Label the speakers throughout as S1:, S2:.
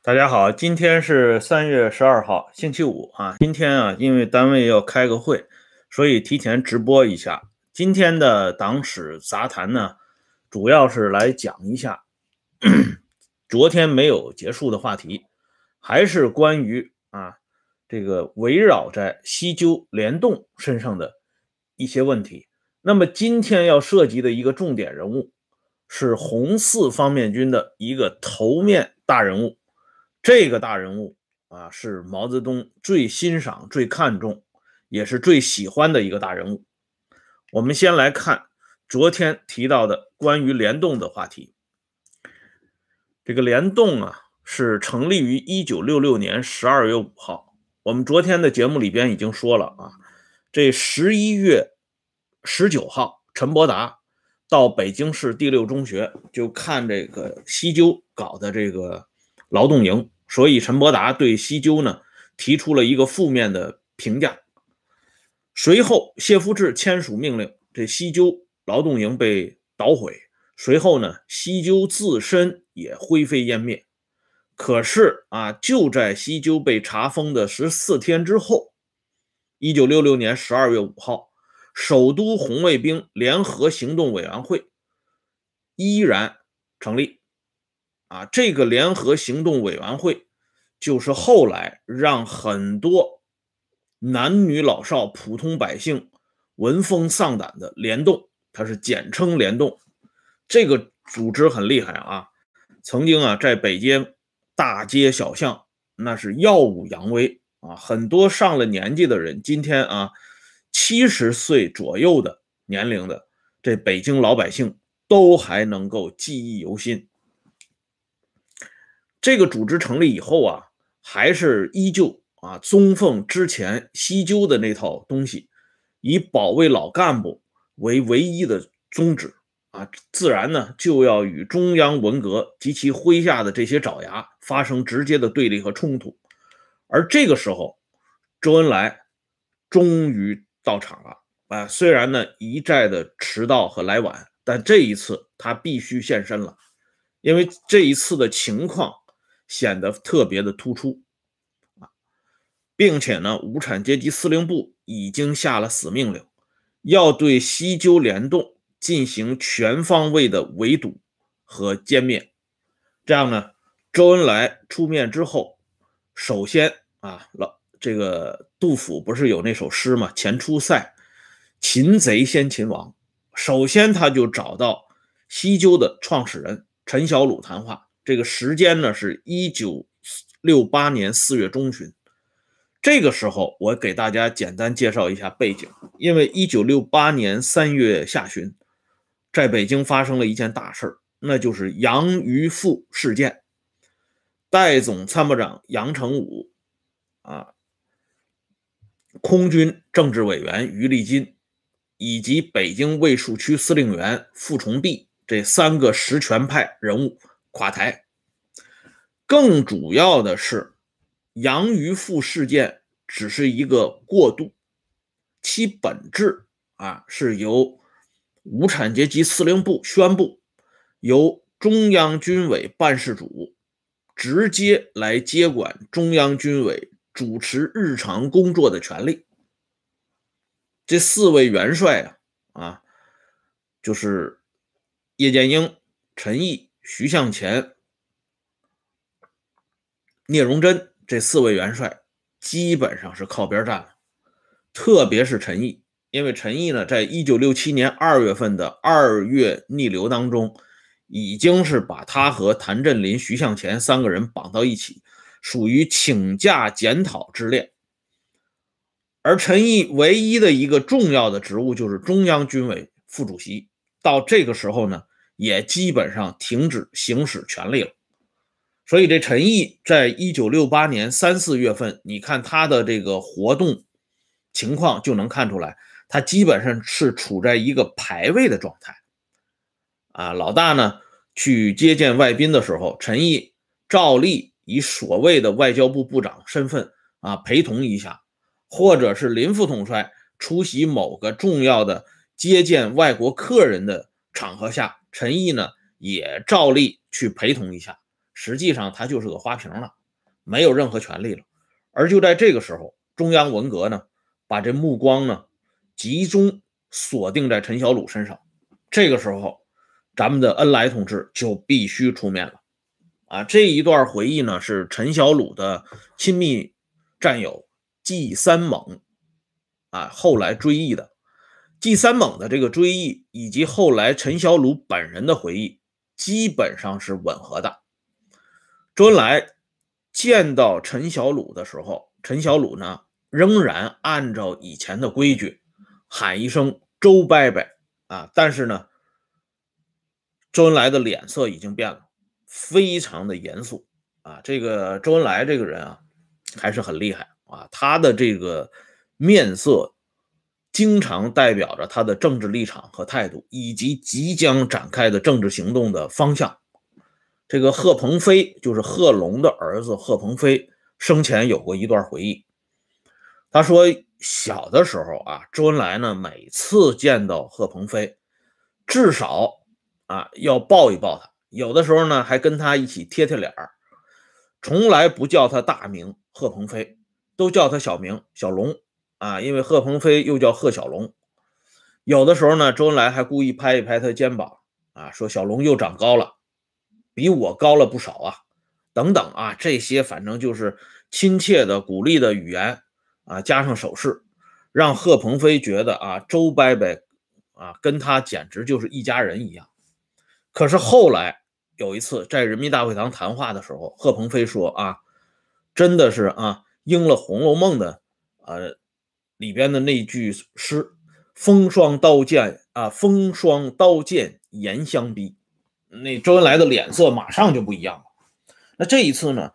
S1: 大家好，今天是三月十二号，星期五啊。今天啊，因为单位要开个会，所以提前直播一下。今天的党史杂谈呢，主要是来讲一下 昨天没有结束的话题，还是关于啊这个围绕在西纠联动身上的一些问题。那么今天要涉及的一个重点人物，是红四方面军的一个头面大人物。这个大人物啊，是毛泽东最欣赏、最看重，也是最喜欢的一个大人物。我们先来看昨天提到的关于联动的话题。这个联动啊，是成立于一九六六年十二月五号。我们昨天的节目里边已经说了啊，这十一月十九号，陈伯达到北京市第六中学就看这个西纠搞的这个劳动营。所以，陈伯达对西纠呢提出了一个负面的评价。随后，谢富治签署命令，这西纠劳动营被捣毁。随后呢，西纠自身也灰飞烟灭。可是啊，就在西纠被查封的十四天之后，一九六六年十二月五号，首都红卫兵联合行动委员会依然成立。啊，这个联合行动委员会就是后来让很多男女老少、普通百姓闻风丧胆的联动，它是简称联动。这个组织很厉害啊，曾经啊在北京大街小巷那是耀武扬威啊，很多上了年纪的人，今天啊七十岁左右的年龄的这北京老百姓都还能够记忆犹新。这个组织成立以后啊，还是依旧啊宗奉之前西纠的那套东西，以保卫老干部为唯一的宗旨啊，自然呢就要与中央文革及其麾下的这些爪牙发生直接的对立和冲突。而这个时候，周恩来终于到场了啊，虽然呢一再的迟到和来晚，但这一次他必须现身了，因为这一次的情况。显得特别的突出啊，并且呢，无产阶级司令部已经下了死命令，要对西纠联动进行全方位的围堵和歼灭。这样呢，周恩来出面之后，首先啊，老这个杜甫不是有那首诗吗？前出塞，擒贼先擒王。首先他就找到西纠的创始人陈小鲁谈话。这个时间呢是一九六八年四月中旬，这个时候我给大家简单介绍一下背景，因为一九六八年三月下旬，在北京发生了一件大事儿，那就是杨鱼富事件。代总参谋长杨成武啊，空军政治委员于立金，以及北京卫戍区司令员傅崇碧这三个实权派人物。垮台，更主要的是，杨鱼富事件只是一个过渡，其本质啊是由无产阶级司令部宣布，由中央军委办事组直接来接管中央军委主持日常工作的权利。这四位元帅啊啊，就是叶剑英、陈毅。徐向前、聂荣臻这四位元帅基本上是靠边站了，特别是陈毅，因为陈毅呢，在一九六七年二月份的二月逆流当中，已经是把他和谭震林、徐向前三个人绑到一起，属于请假检讨之列。而陈毅唯一的一个重要的职务就是中央军委副主席，到这个时候呢。也基本上停止行使权利了，所以这陈毅在一九六八年三四月份，你看他的这个活动情况就能看出来，他基本上是处在一个排位的状态。啊，老大呢去接见外宾的时候，陈毅照例以所谓的外交部部长身份啊陪同一下，或者是林副统帅出席某个重要的接见外国客人的场合下。陈毅呢也照例去陪同一下，实际上他就是个花瓶了，没有任何权利了。而就在这个时候，中央文革呢，把这目光呢集中锁定在陈小鲁身上。这个时候，咱们的恩来同志就必须出面了。啊，这一段回忆呢，是陈小鲁的亲密战友季三猛啊后来追忆的。季三猛的这个追忆，以及后来陈小鲁本人的回忆，基本上是吻合的。周恩来见到陈小鲁的时候，陈小鲁呢仍然按照以前的规矩喊一声“周伯伯”啊，但是呢，周恩来的脸色已经变了，非常的严肃啊。这个周恩来这个人啊，还是很厉害啊，他的这个面色。经常代表着他的政治立场和态度，以及即将展开的政治行动的方向。这个贺鹏飞就是贺龙的儿子，贺鹏飞生前有过一段回忆。他说，小的时候啊，周恩来呢每次见到贺鹏飞，至少啊要抱一抱他，有的时候呢还跟他一起贴贴脸儿，从来不叫他大名贺鹏飞，都叫他小名小龙。啊，因为贺鹏飞又叫贺小龙，有的时候呢，周恩来还故意拍一拍他肩膀，啊，说小龙又长高了，比我高了不少啊，等等啊，这些反正就是亲切的鼓励的语言啊，加上手势，让贺鹏飞觉得啊，周伯伯啊，跟他简直就是一家人一样。可是后来有一次在人民大会堂谈话的时候，贺鹏飞说啊，真的是啊，应了《红楼梦》的呃。里边的那句诗“风霜刀剑啊，风霜刀剑严相逼”，那周恩来的脸色马上就不一样了。那这一次呢，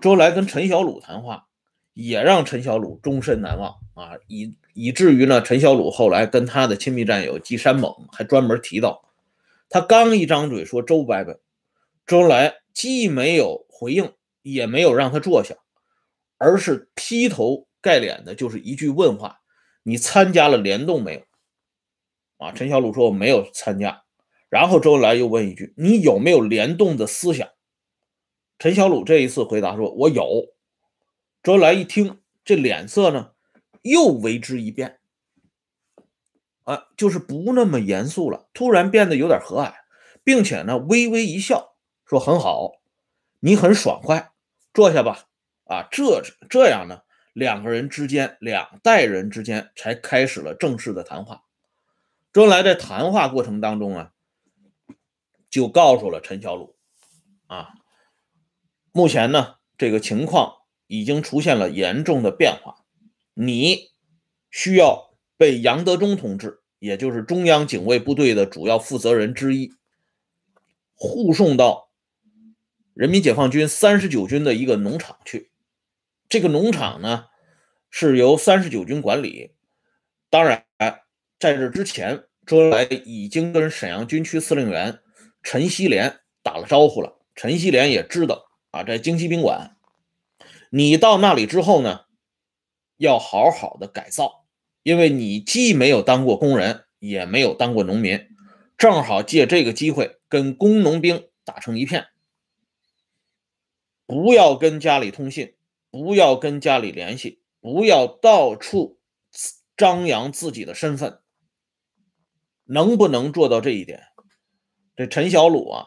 S1: 周恩来跟陈小鲁谈话，也让陈小鲁终身难忘啊，以以至于呢，陈小鲁后来跟他的亲密战友季山猛还专门提到，他刚一张嘴说周伯伯，周恩来既没有回应，也没有让他坐下，而是劈头。盖脸的就是一句问话：“你参加了联动没有？”啊，陈小鲁说：“我没有参加。”然后周恩来又问一句：“你有没有联动的思想？”陈小鲁这一次回答说：“我有。”周恩来一听，这脸色呢又为之一变，啊，就是不那么严肃了，突然变得有点和蔼，并且呢微微一笑，说：“很好，你很爽快，坐下吧。”啊，这这样呢？两个人之间，两代人之间才开始了正式的谈话。周恩来在谈话过程当中啊，就告诉了陈小鲁，啊，目前呢这个情况已经出现了严重的变化，你需要被杨德忠同志，也就是中央警卫部队的主要负责人之一，护送到人民解放军三十九军的一个农场去。这个农场呢，是由三十九军管理。当然，在这之前，周恩来已经跟沈阳军区司令员陈锡联打了招呼了。陈锡联也知道啊，在京西宾馆，你到那里之后呢，要好好的改造，因为你既没有当过工人，也没有当过农民，正好借这个机会跟工农兵打成一片。不要跟家里通信。不要跟家里联系，不要到处张扬自己的身份。能不能做到这一点？这陈小鲁啊，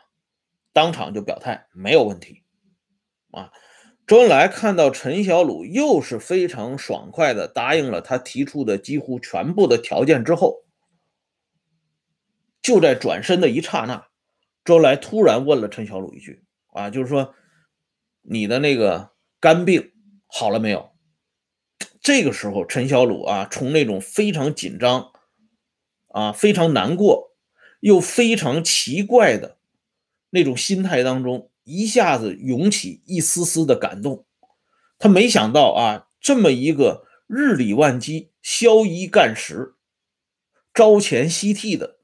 S1: 当场就表态没有问题。啊，周恩来看到陈小鲁又是非常爽快的答应了他提出的几乎全部的条件之后，就在转身的一刹那，周恩来突然问了陈小鲁一句：“啊，就是说你的那个肝病。”好了没有？这个时候，陈小鲁啊，从那种非常紧张啊、非常难过又非常奇怪的那种心态当中，一下子涌起一丝丝的感动。他没想到啊，这么一个日理万机、宵衣干食、朝前夕替的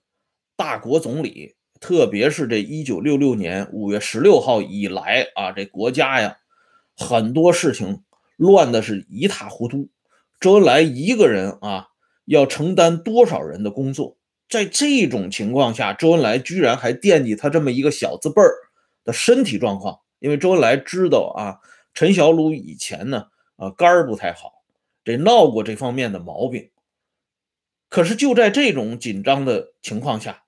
S1: 大国总理，特别是这一九六六年五月十六号以来啊，这国家呀，很多事情。乱的是一塌糊涂，周恩来一个人啊，要承担多少人的工作？在这种情况下，周恩来居然还惦记他这么一个小字辈儿的身体状况，因为周恩来知道啊，陈小鲁以前呢啊肝儿不太好，这闹过这方面的毛病。可是就在这种紧张的情况下，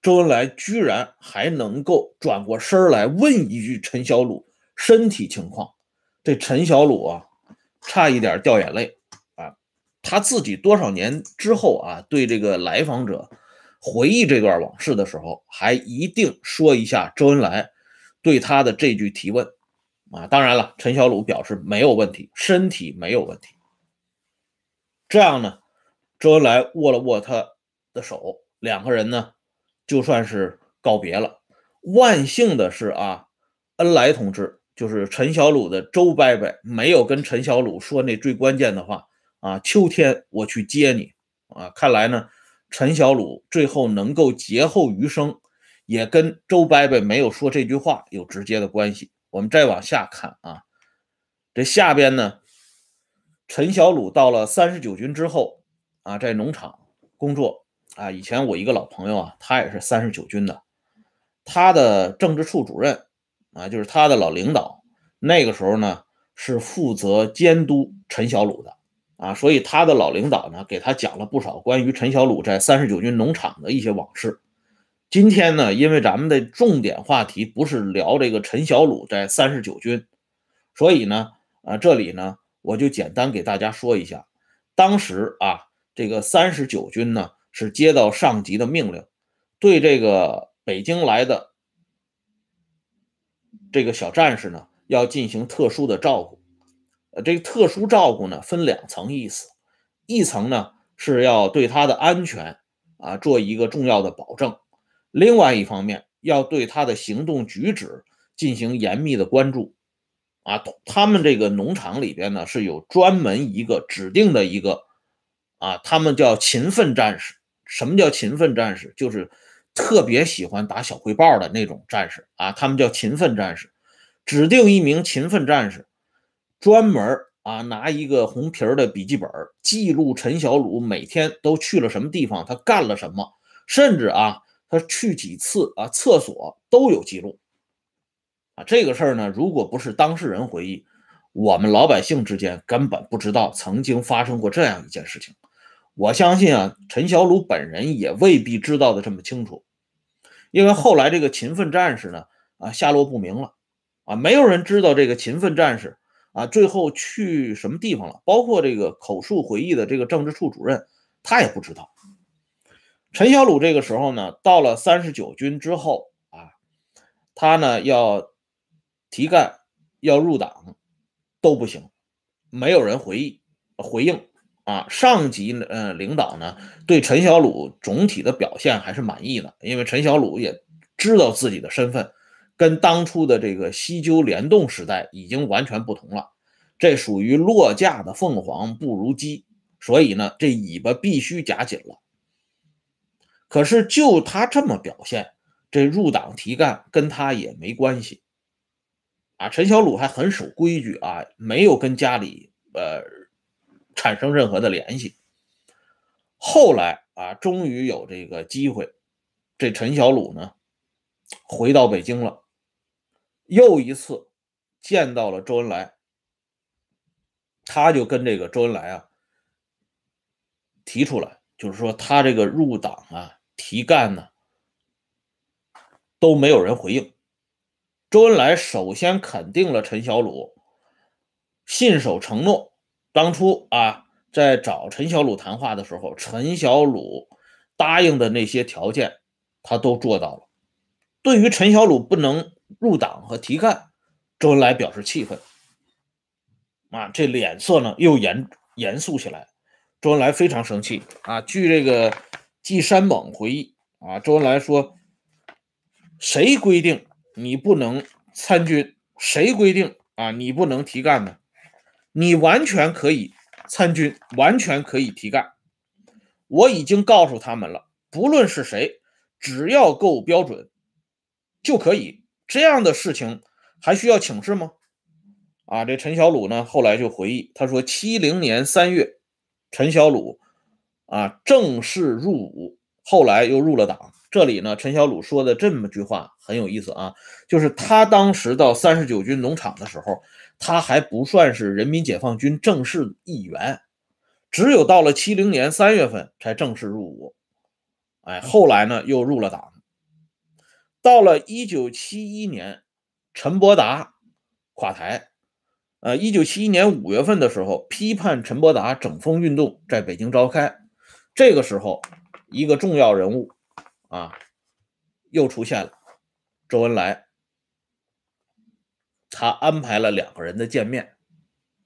S1: 周恩来居然还能够转过身来问一句陈小鲁身体情况，这陈小鲁啊，差一点掉眼泪啊！他自己多少年之后啊，对这个来访者回忆这段往事的时候，还一定说一下周恩来对他的这句提问啊！当然了，陈小鲁表示没有问题，身体没有问题。这样呢？周恩来握了握他的手，两个人呢，就算是告别了。万幸的是啊，恩来同志就是陈小鲁的周伯伯，没有跟陈小鲁说那最关键的话啊。秋天我去接你啊。看来呢，陈小鲁最后能够劫后余生，也跟周伯伯没有说这句话有直接的关系。我们再往下看啊，这下边呢，陈小鲁到了三十九军之后。啊，在农场工作啊，以前我一个老朋友啊，他也是三十九军的，他的政治处主任啊，就是他的老领导，那个时候呢是负责监督陈小鲁的啊，所以他的老领导呢给他讲了不少关于陈小鲁在三十九军农场的一些往事。今天呢，因为咱们的重点话题不是聊这个陈小鲁在三十九军，所以呢，啊，这里呢我就简单给大家说一下，当时啊。这个三十九军呢，是接到上级的命令，对这个北京来的这个小战士呢，要进行特殊的照顾。呃，这个特殊照顾呢，分两层意思，一层呢是要对他的安全啊做一个重要的保证，另外一方面要对他的行动举止进行严密的关注。啊，他们这个农场里边呢，是有专门一个指定的一个。啊，他们叫勤奋战士。什么叫勤奋战士？就是特别喜欢打小汇报的那种战士啊。他们叫勤奋战士。指定一名勤奋战士，专门啊拿一个红皮儿的笔记本，记录陈小鲁每天都去了什么地方，他干了什么，甚至啊他去几次啊厕所都有记录。啊，这个事儿呢，如果不是当事人回忆，我们老百姓之间根本不知道曾经发生过这样一件事情。我相信啊，陈小鲁本人也未必知道的这么清楚，因为后来这个勤奋战士呢，啊，下落不明了，啊，没有人知道这个勤奋战士啊，最后去什么地方了，包括这个口述回忆的这个政治处主任，他也不知道。陈小鲁这个时候呢，到了三十九军之后啊，他呢要提干，要入党，都不行，没有人回忆回应。啊，上级呃领导呢对陈小鲁总体的表现还是满意的，因为陈小鲁也知道自己的身份跟当初的这个西纠联动时代已经完全不同了，这属于落架的凤凰不如鸡，所以呢这尾巴必须夹紧了。可是就他这么表现，这入党提干跟他也没关系。啊，陈小鲁还很守规矩啊，没有跟家里呃。产生任何的联系。后来啊，终于有这个机会，这陈小鲁呢，回到北京了，又一次见到了周恩来。他就跟这个周恩来啊提出来，就是说他这个入党啊、提干呢，都没有人回应。周恩来首先肯定了陈小鲁信守承诺。当初啊，在找陈小鲁谈话的时候，陈小鲁答应的那些条件，他都做到了。对于陈小鲁不能入党和提干，周恩来表示气愤。啊，这脸色呢又严严肃起来。周恩来非常生气啊。据这个季山猛回忆啊，周恩来说：“谁规定你不能参军？谁规定啊你不能提干呢？”你完全可以参军，完全可以提干。我已经告诉他们了，不论是谁，只要够标准就可以。这样的事情还需要请示吗？啊，这陈小鲁呢，后来就回忆，他说，七零年三月，陈小鲁啊正式入伍，后来又入了党。这里呢，陈小鲁说的这么句话很有意思啊，就是他当时到三十九军农场的时候，他还不算是人民解放军正式一员，只有到了七零年三月份才正式入伍。哎，后来呢又入了党。到了一九七一年，陈伯达垮台。呃，一九七一年五月份的时候，批判陈伯达整风运动在北京召开。这个时候，一个重要人物。啊，又出现了周恩来，他安排了两个人的见面，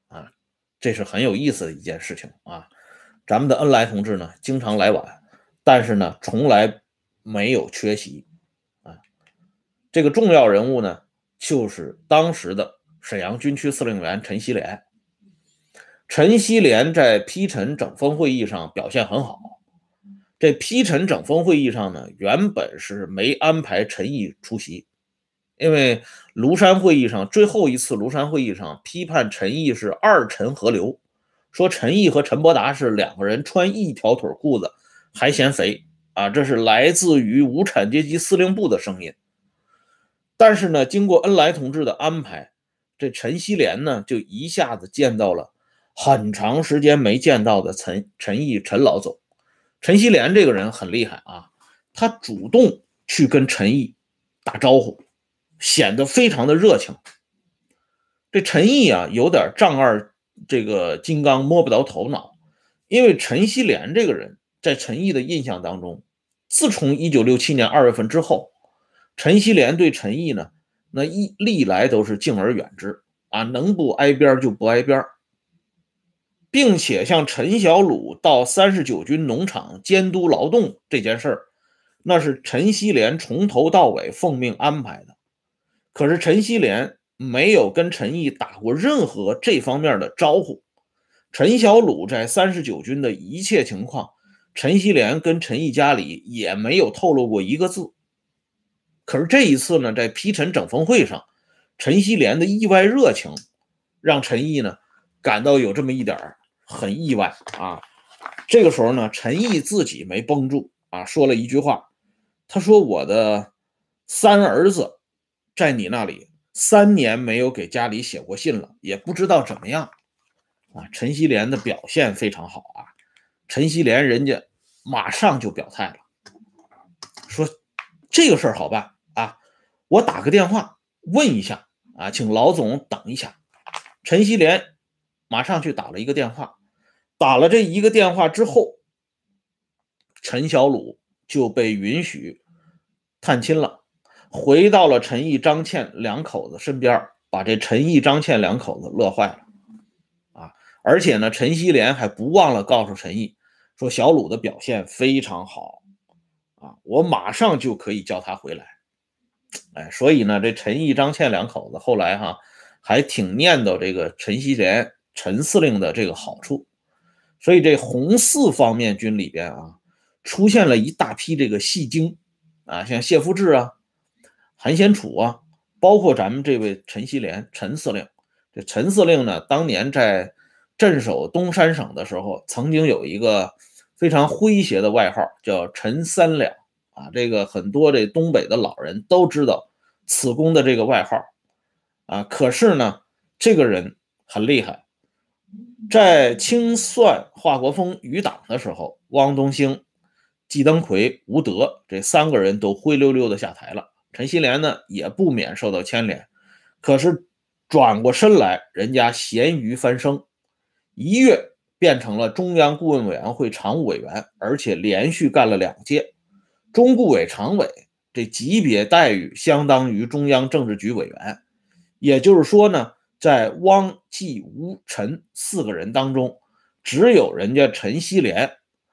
S1: 啊，这是很有意思的一件事情啊。咱们的恩来同志呢，经常来晚，但是呢，从来没有缺席啊。这个重要人物呢，就是当时的沈阳军区司令员陈锡联。陈锡联在批陈整风会议上表现很好。这批陈整风会议上呢，原本是没安排陈毅出席，因为庐山会议上最后一次庐山会议上批判陈毅是二陈合流，说陈毅和陈伯达是两个人穿一条腿裤子还嫌肥啊，这是来自于无产阶级司令部的声音。但是呢，经过恩来同志的安排，这陈锡联呢就一下子见到了很长时间没见到的陈陈毅陈老总。陈锡联这个人很厉害啊，他主动去跟陈毅打招呼，显得非常的热情。这陈毅啊，有点丈二这个金刚摸不着头脑，因为陈锡联这个人在陈毅的印象当中，自从一九六七年二月份之后，陈锡联对陈毅呢，那一历来都是敬而远之啊，能不挨边就不挨边并且像陈小鲁到三十九军农场监督劳动这件事儿，那是陈锡联从头到尾奉命安排的。可是陈锡联没有跟陈毅打过任何这方面的招呼。陈小鲁在三十九军的一切情况，陈锡联跟陈毅家里也没有透露过一个字。可是这一次呢，在批陈整风会上，陈锡联的意外热情，让陈毅呢感到有这么一点。很意外啊！这个时候呢，陈毅自己没绷住啊，说了一句话。他说：“我的三儿子在你那里三年没有给家里写过信了，也不知道怎么样啊。”陈锡联的表现非常好啊！陈锡联人家马上就表态了，说：“这个事儿好办啊，我打个电话问一下啊，请老总等一下。”陈锡联马上去打了一个电话。打了这一个电话之后，陈小鲁就被允许探亲了，回到了陈毅、张倩两口子身边，把这陈毅、张倩两口子乐坏了啊！而且呢，陈锡联还不忘了告诉陈毅说：“小鲁的表现非常好啊，我马上就可以叫他回来。”哎，所以呢，这陈毅、张倩两口子后来哈还挺念叨这个陈锡联陈司令的这个好处。所以这红四方面军里边啊，出现了一大批这个戏精啊，像谢福志啊、韩先楚啊，包括咱们这位陈锡联陈司令。这陈司令呢，当年在镇守东三省的时候，曾经有一个非常诙谐的外号，叫陈三两啊。这个很多这东北的老人都知道此公的这个外号啊。可是呢，这个人很厉害。在清算华国锋余党的时候，汪东兴、季登奎、吴德这三个人都灰溜溜的下台了。陈锡联呢，也不免受到牵连。可是转过身来，人家咸鱼翻身，一跃变成了中央顾问委员会常务委员，而且连续干了两届中顾委常委，这级别待遇相当于中央政治局委员。也就是说呢。在汪、季、吴、陈四个人当中，只有人家陈锡联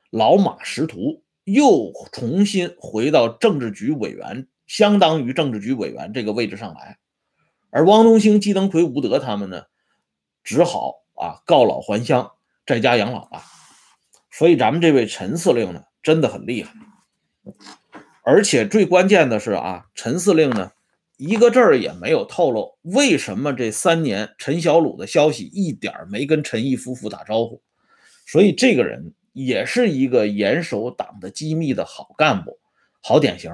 S1: 老马识途，又重新回到政治局委员，相当于政治局委员这个位置上来。而汪东兴、季登奎、吴德他们呢，只好啊告老还乡，在家养老了。所以咱们这位陈司令呢，真的很厉害。而且最关键的是啊，陈司令呢。一个字儿也没有透露，为什么这三年陈小鲁的消息一点没跟陈毅夫妇打招呼？所以这个人也是一个严守党的机密的好干部，好典型。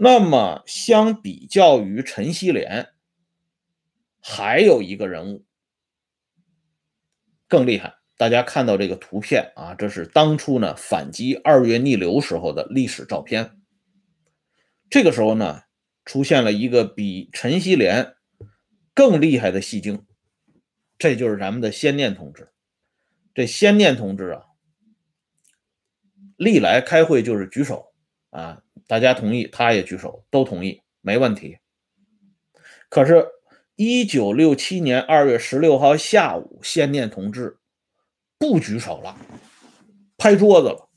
S1: 那么相比较于陈锡联，还有一个人物更厉害。大家看到这个图片啊，这是当初呢反击二月逆流时候的历史照片。这个时候呢，出现了一个比陈锡联更厉害的戏精，这就是咱们的先念同志。这先念同志啊，历来开会就是举手啊，大家同意，他也举手，都同意，没问题。可是，一九六七年二月十六号下午，先念同志。不举手了，拍桌子了，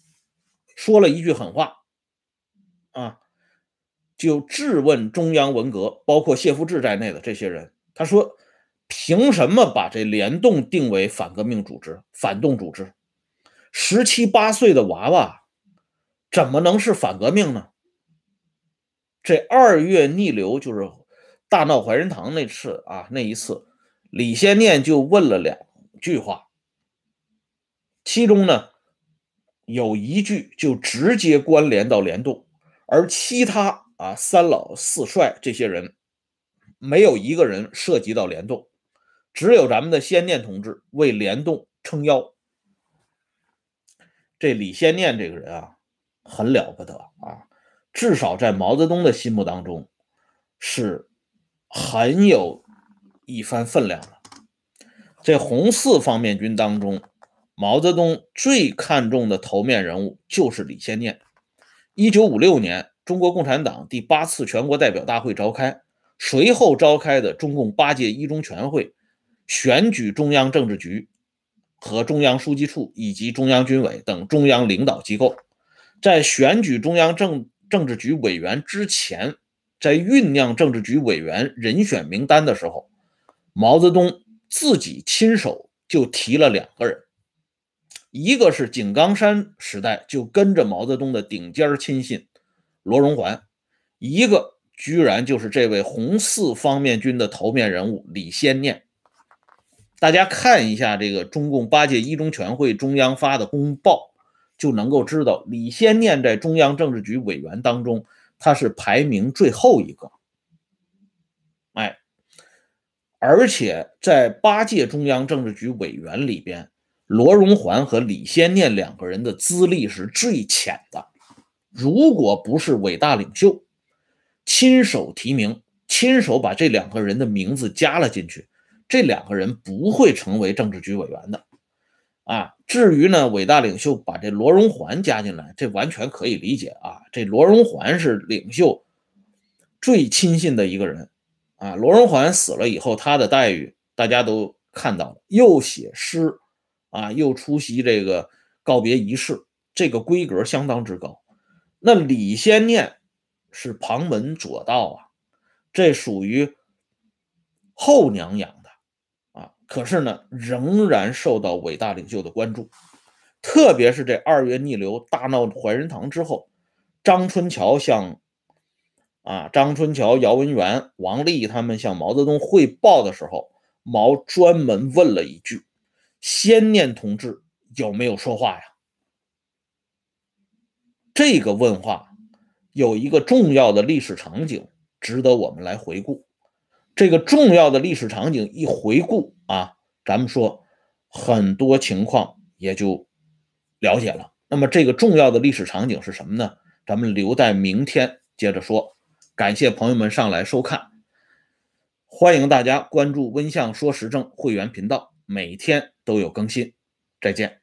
S1: 说了一句狠话，啊，就质问中央文革，包括谢富治在内的这些人。他说：“凭什么把这联动定为反革命组织、反动组织？十七八岁的娃娃怎么能是反革命呢？”这二月逆流就是大闹怀仁堂那次啊，那一次，李先念就问了两句话。其中呢，有一句就直接关联到联动，而其他啊三老四帅这些人，没有一个人涉及到联动，只有咱们的先念同志为联动撑腰。这李先念这个人啊，很了不得啊，至少在毛泽东的心目当中，是很有一番分量的。这红四方面军当中。毛泽东最看重的头面人物就是李先念。一九五六年，中国共产党第八次全国代表大会召开，随后召开的中共八届一中全会，选举中央政治局和中央书记处以及中央军委等中央领导机构。在选举中央政政治局委员之前，在酝酿政治局委员人选名单的时候，毛泽东自己亲手就提了两个人。一个是井冈山时代就跟着毛泽东的顶尖亲信罗荣桓，一个居然就是这位红四方面军的头面人物李先念。大家看一下这个中共八届一中全会中央发的公报，就能够知道李先念在中央政治局委员当中，他是排名最后一个。哎，而且在八届中央政治局委员里边。罗荣桓和李先念两个人的资历是最浅的，如果不是伟大领袖亲手提名、亲手把这两个人的名字加了进去，这两个人不会成为政治局委员的。啊，至于呢，伟大领袖把这罗荣桓加进来，这完全可以理解啊。这罗荣桓是领袖最亲信的一个人啊。罗荣桓死了以后，他的待遇大家都看到了，又写诗。啊，又出席这个告别仪式，这个规格相当之高。那李先念是旁门左道啊，这属于后娘养。可是呢，仍然受到伟大领袖的关注。特别是这二月逆流大闹怀仁堂之后，张春桥向啊张春桥、姚文元、王立他们向毛泽东汇报的时候，毛专门问了一句。先念同志有没有说话呀？这个问话有一个重要的历史场景值得我们来回顾。这个重要的历史场景一回顾啊，咱们说很多情况也就了解了。那么这个重要的历史场景是什么呢？咱们留待明天接着说。感谢朋友们上来收看，欢迎大家关注温相说时政会员频道。每天都有更新，再见。